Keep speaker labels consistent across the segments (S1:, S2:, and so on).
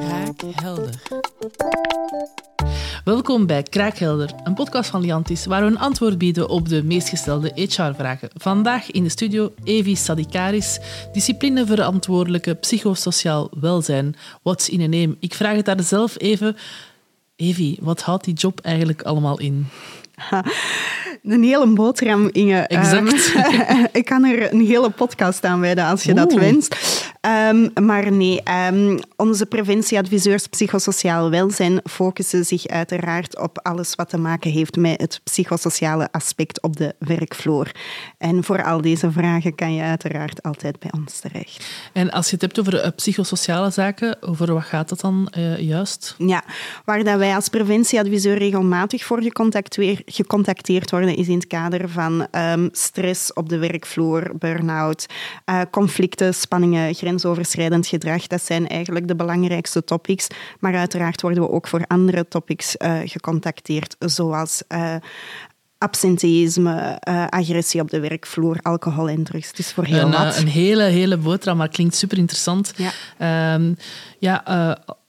S1: Kraakhelder. Welkom bij Kraakhelder, een podcast van Liantis waar we een antwoord bieden op de meest gestelde HR-vragen. Vandaag in de studio Evi Sadikaris, disciplineverantwoordelijke psychosociaal welzijn. What's in a name? Ik vraag het haar zelf even. Evi, wat houdt die job eigenlijk allemaal in?
S2: Een hele boterham, Inge.
S1: Exact.
S2: Um, ik kan er een hele podcast aan wijden als je dat wenst. Um, maar nee, um, onze preventieadviseurs psychosociaal welzijn focussen zich uiteraard op alles wat te maken heeft met het psychosociale aspect op de werkvloer. En voor al deze vragen kan je uiteraard altijd bij ons terecht.
S1: En als je het hebt over uh, psychosociale zaken, over wat gaat dat dan uh, juist?
S2: Ja, waar dat wij als preventieadviseur regelmatig voor gecontacteerd worden, is in het kader van um, stress op de werkvloer, burn-out, uh, conflicten, spanningen, grensoverschrijdend gedrag. Dat zijn eigenlijk de belangrijkste topics. Maar uiteraard worden we ook voor andere topics uh, gecontacteerd, zoals uh, absenteïsme, uh, agressie op de werkvloer, alcohol en drugs. Dus voor heel
S1: een,
S2: wat.
S1: Een hele, hele boterham, maar klinkt super interessant.
S2: Ja.
S1: Um, ja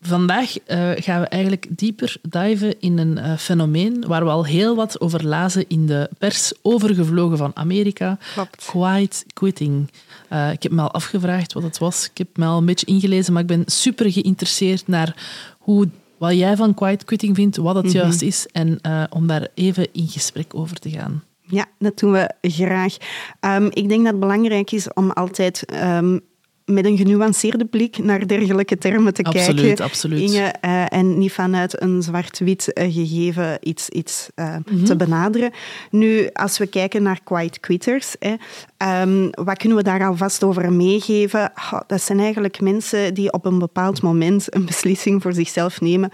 S1: Vandaag uh, gaan we eigenlijk dieper diven in een uh, fenomeen waar we al heel wat over lazen in de pers, overgevlogen van Amerika.
S2: Klopt.
S1: Quiet quitting. Uh, ik heb me al afgevraagd wat het was. Ik heb me al een beetje ingelezen, maar ik ben super geïnteresseerd naar hoe, wat jij van quiet quitting vindt, wat het mm -hmm. juist is, en om daar even in gesprek over te gaan.
S2: Ja, dat doen we graag. Um, ik denk dat het belangrijk is om altijd um, met een genuanceerde blik naar dergelijke termen te
S1: absoluut,
S2: kijken.
S1: Absoluut.
S2: Inge, uh, en niet vanuit een zwart-wit uh, gegeven iets, iets uh, mm -hmm. te benaderen. Nu, als we kijken naar quiet quitters, hè, um, wat kunnen we daar alvast over meegeven? Dat zijn eigenlijk mensen die op een bepaald moment een beslissing voor zichzelf nemen.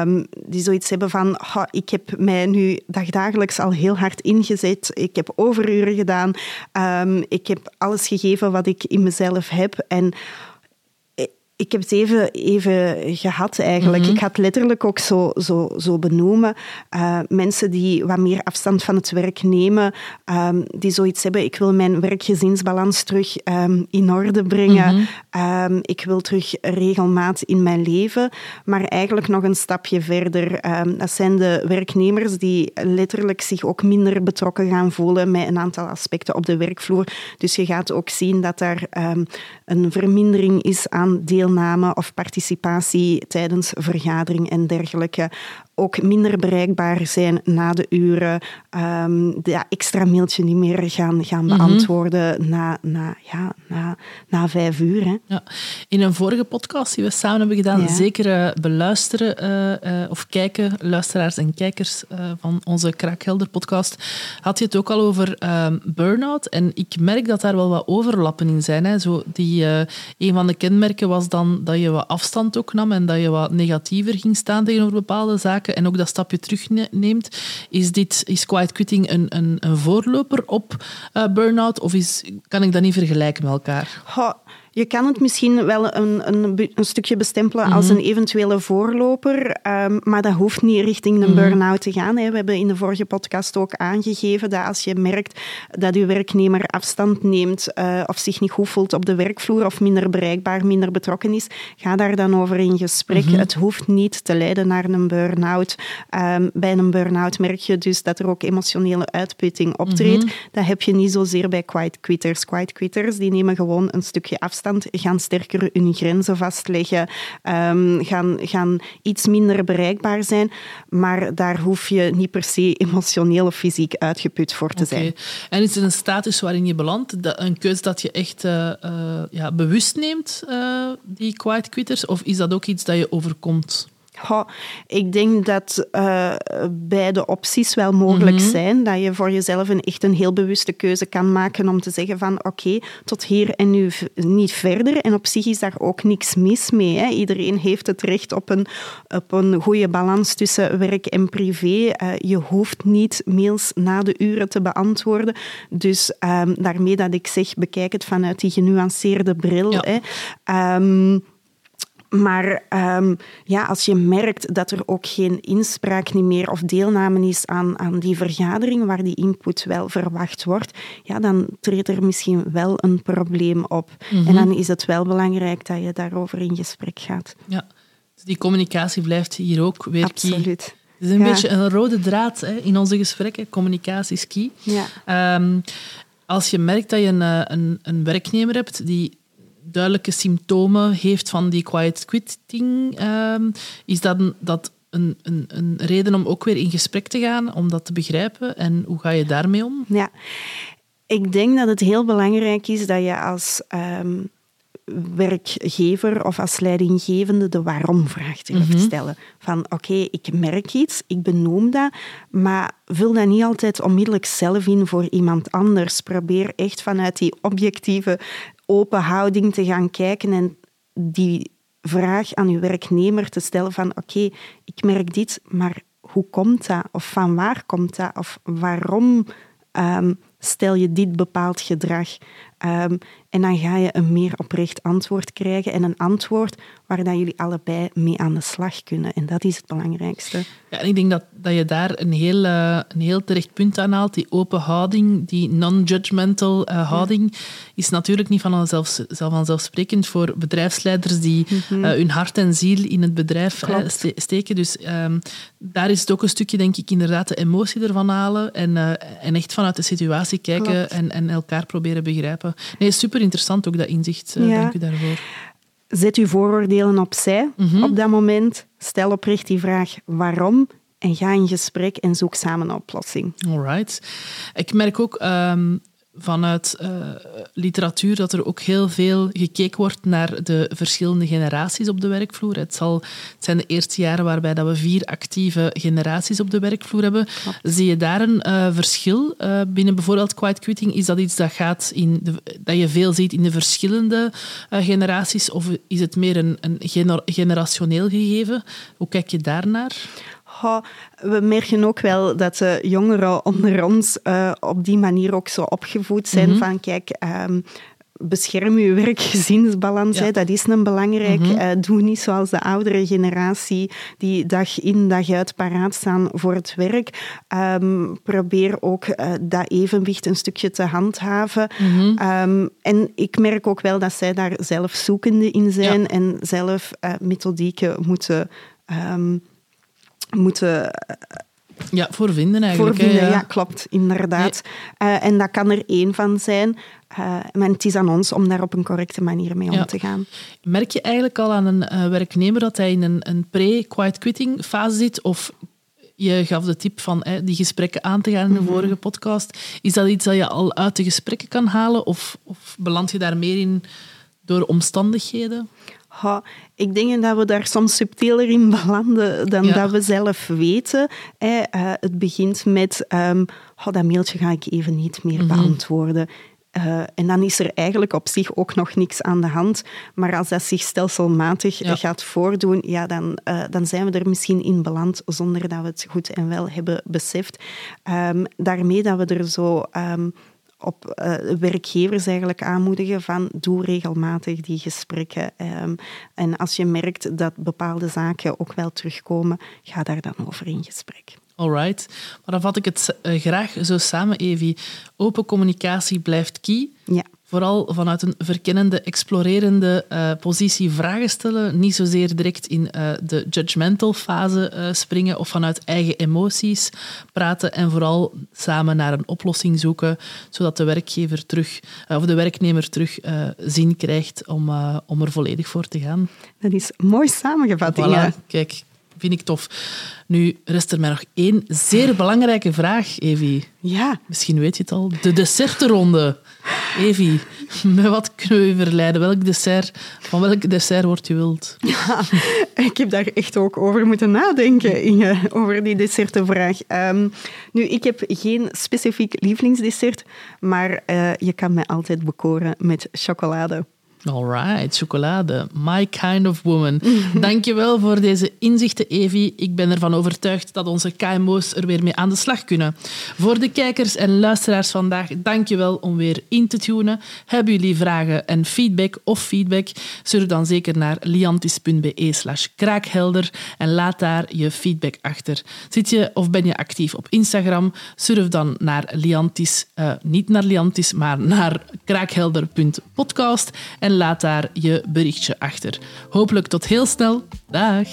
S2: Um, die zoiets hebben van, ik heb mij nu dagdagelijks al heel hard ingezet. Ik heb overuren gedaan. Um, ik heb alles gegeven wat ik in mezelf heb. En ik heb het even, even gehad eigenlijk. Mm -hmm. Ik het letterlijk ook zo, zo, zo benoemen. Uh, mensen die wat meer afstand van het werk nemen, um, die zoiets hebben, ik wil mijn werk-gezinsbalans terug um, in orde brengen. Mm -hmm. um, ik wil terug regelmaat in mijn leven. Maar eigenlijk nog een stapje verder. dat zijn de werknemers die letterlijk zich ook minder betrokken gaan voelen met een aantal aspecten op de werkvloer. Dus je gaat ook zien dat daar een vermindering is aan deel deelname of participatie tijdens vergadering en dergelijke ook minder bereikbaar zijn na de uren, um, dat extra mailtje niet meer gaan, gaan beantwoorden mm -hmm. na, na, ja, na, na vijf uur. Hè.
S1: Ja. In een vorige podcast die we samen hebben gedaan, ja. zeker uh, beluisteren uh, uh, of kijken, luisteraars en kijkers van onze Kraakhelder podcast, had je het ook al over burn-out. En ik merk dat daar wel wat overlappen in zijn. Hè. Zo die, een van de kenmerken was dan dat je wat afstand ook nam en dat je wat negatiever ging staan tegenover bepaalde zaken en ook dat stapje terugneemt. Is, dit, is quiet quitting een, een, een voorloper op uh, burn-out of is, kan ik dat niet vergelijken met elkaar?
S2: Je kan het misschien wel een, een, een stukje bestempelen mm -hmm. als een eventuele voorloper, um, maar dat hoeft niet richting een mm -hmm. burn-out te gaan. Hè. We hebben in de vorige podcast ook aangegeven dat als je merkt dat je werknemer afstand neemt uh, of zich niet goed voelt op de werkvloer of minder bereikbaar, minder betrokken is, ga daar dan over in gesprek. Mm -hmm. Het hoeft niet te leiden naar een burn-out. Um, bij een burn-out merk je dus dat er ook emotionele uitputting optreedt. Dat heb je niet zozeer bij quiet quitters. Quiet quitters die nemen gewoon een stukje afstand gaan sterker hun grenzen vastleggen, um, gaan, gaan iets minder bereikbaar zijn. Maar daar hoef je niet per se emotioneel of fysiek uitgeput voor te
S1: okay.
S2: zijn.
S1: En is het een status waarin je belandt? Een keus dat je echt uh, uh, ja, bewust neemt, uh, die quiet quitters? Of is dat ook iets dat je overkomt?
S2: Ik denk dat uh, beide opties wel mogelijk mm-hmm. zijn. Dat je voor jezelf een, echt een heel bewuste keuze kan maken om te zeggen van oké, okay, tot hier en nu niet verder. En op zich is daar ook niks mis mee. Hè. Iedereen heeft het recht op een, op een goede balans tussen werk en privé. Uh, je hoeft niet mails na de uren te beantwoorden. Dus um, daarmee dat ik zeg, bekijk het vanuit die genuanceerde bril.
S1: Ja.
S2: Hè. Um, maar um, ja, als je merkt dat er ook geen inspraak niet meer of deelname is aan, aan die vergadering waar die input wel verwacht wordt, ja, dan treedt er misschien wel een probleem op.
S1: Mhm.
S2: En dan is het wel belangrijk dat je daarover in gesprek gaat.
S1: Ja. Dus die communicatie blijft hier ook weer
S2: Absoluut.
S1: key. Het is een beetje een rode draad hè, in onze gesprekken. Communicatie is key.
S2: Ja.
S1: Um, als je merkt dat je een, eh, een, een, werknemer hebt die duidelijke symptomen heeft van die quiet quitting, um, is dat, dat een, een, een, reden om ook weer in gesprek te gaan, om dat te begrijpen? En hoe ga je daarmee om?
S2: Ja, ik denk dat het heel belangrijk is dat je als um, werkgever of als leidinggevende de waarom-vraag durft mm stellen. Van oké, ik merk iets, ik benoem dat, maar vul dat niet altijd onmiddellijk zelf in voor iemand anders. Probeer echt vanuit die objectieve open houding te gaan kijken en die vraag aan uw werknemer te stellen van oké, ik merk dit, maar hoe komt dat? Of van waar komt dat? Of waarom um, stel je dit bepaald gedrag? Um, en dan ga je een meer oprecht antwoord krijgen en een antwoord waar dat jullie allebei mee aan de slag kunnen. En dat is het belangrijkste.
S1: Ja, en ik denk dat, dat je daar een heel, uh, een heel terecht punt aan haalt. Die open houding, die non-judgmental uh, houding, ja. is natuurlijk niet van zelf, vanzelfsprekend voor bedrijfsleiders die mm -hmm. uh, hun hart en ziel in het bedrijf ste steken. Dus um, daar is het ook een stukje, denk ik, inderdaad de emotie ervan halen en, en echt vanuit de situatie kijken en, en elkaar proberen begrijpen. Nee, super interessant ook dat inzicht. Ja. Dank u daarvoor.
S2: Zet uw vooroordelen opzij mm -hmm. op dat moment. Stel oprecht die vraag waarom en ga in gesprek en zoek samen een oplossing.
S1: Alright. Ik merk ook um, vanuit uh, literatuur dat er ook heel veel gekeken wordt naar de verschillende generaties op de werkvloer. Het, zal, het zijn de eerste jaren waarbij dat we vier actieve generaties op de werkvloer hebben. Klopt. Zie je daar een uh, verschil uh, binnen bijvoorbeeld quiet quitting? Is dat iets dat, gaat in de, dat je veel ziet in de verschillende generaties of is het meer een, een gener generationeel gegeven? Hoe kijk je daarnaar?
S2: Oh, we merken ook wel dat de jongeren onder ons uh, op die manier ook zo opgevoed zijn mm -hmm. van kijk, um, bescherm je werk-gezinsbalans. Ja. Dat is een belangrijk. Mm -hmm. uh, doe niet zoals de oudere generatie die dag in dag uit paraat staan voor het werk. Um, probeer ook uh, dat evenwicht een stukje te handhaven. Mm -hmm. um, en ik merk ook wel dat zij daar zelf zoekende in zijn ja. en zelf uh, methodieken moeten moeten
S1: ja, voor vinden eigenlijk.
S2: Voor vinden, ja. klopt, inderdaad. Nee. Uh, en dat kan er één van zijn. Uh, maar het is aan ons om daar op een correcte manier mee om te gaan.
S1: Merk je eigenlijk al aan een uh, werknemer dat hij in een, een pre-quiet quitting fase zit? Of je gaf de tip van hè, die gesprekken aan te gaan in de mm -hmm. vorige podcast. Is dat iets dat je al uit de gesprekken kan halen? Of, of beland je daar meer in door omstandigheden?
S2: Ha, ik denk dat we daar soms subtieler in belanden dan ja. dat we zelf weten. Eh, uh, het begint met, um, oh, dat mailtje ga ik even niet meer mm -hmm. beantwoorden. Uh, en dan is er eigenlijk op zich ook nog niks aan de hand. Maar als dat zich stelselmatig ja. gaat voordoen, ja, dan, uh, dan zijn we er misschien in beland zonder dat we het goed en wel hebben beseft. Um, daarmee dat we er zo... Um, op uh, werkgevers eigenlijk aanmoedigen van doe regelmatig die gesprekken. Um, en als je merkt dat bepaalde zaken ook wel terugkomen, ga daar dan over in gesprek.
S1: Alright. Maar dan vat ik het uh, graag zo samen, Evie. Open communicatie blijft key.
S2: Ja.
S1: Vooral vanuit een verkennende, explorerende uh, positie vragen stellen. Niet zozeer direct in uh, de judgmental fase uh, springen of vanuit eigen emoties praten. En vooral samen naar een oplossing zoeken, zodat de werkgever terug, of de werknemer terug zin krijgt om, om er volledig voor te gaan.
S2: Dat is mooi samengevat,
S1: voilà. Kijk, vind ik tof. Nu rest er mij nog één zeer belangrijke vraag, Evie.
S2: Ja.
S1: Misschien weet je het al. De dessertronde. Evie, met wat kunnen we u verleiden? Welk dessert, van welk dessert wordt je wild?
S2: Ja, ik heb daar echt ook over moeten nadenken, Inge, over die dessertenvraag. Um, nu, ik heb geen specifiek lievelingsdessert, maar uh, je kan mij altijd bekoren met chocolade.
S1: Alright, chocolade. My kind of woman. Dankjewel voor deze inzichten, Evie. Ik ben ervan overtuigd dat onze KMO's er weer mee aan de slag kunnen. Voor de kijkers en luisteraars vandaag, dankjewel om weer in te tunen. Hebben jullie vragen en feedback of feedback? Surf dan zeker naar liantis.be slash kraakhelder en laat daar je feedback achter. Zit je of ben je actief op Instagram? Surf dan naar Liantis, uh, niet naar Liantis, maar naar kraakhelder.podcast en laat daar je berichtje achter. Hopelijk tot heel snel. Dag.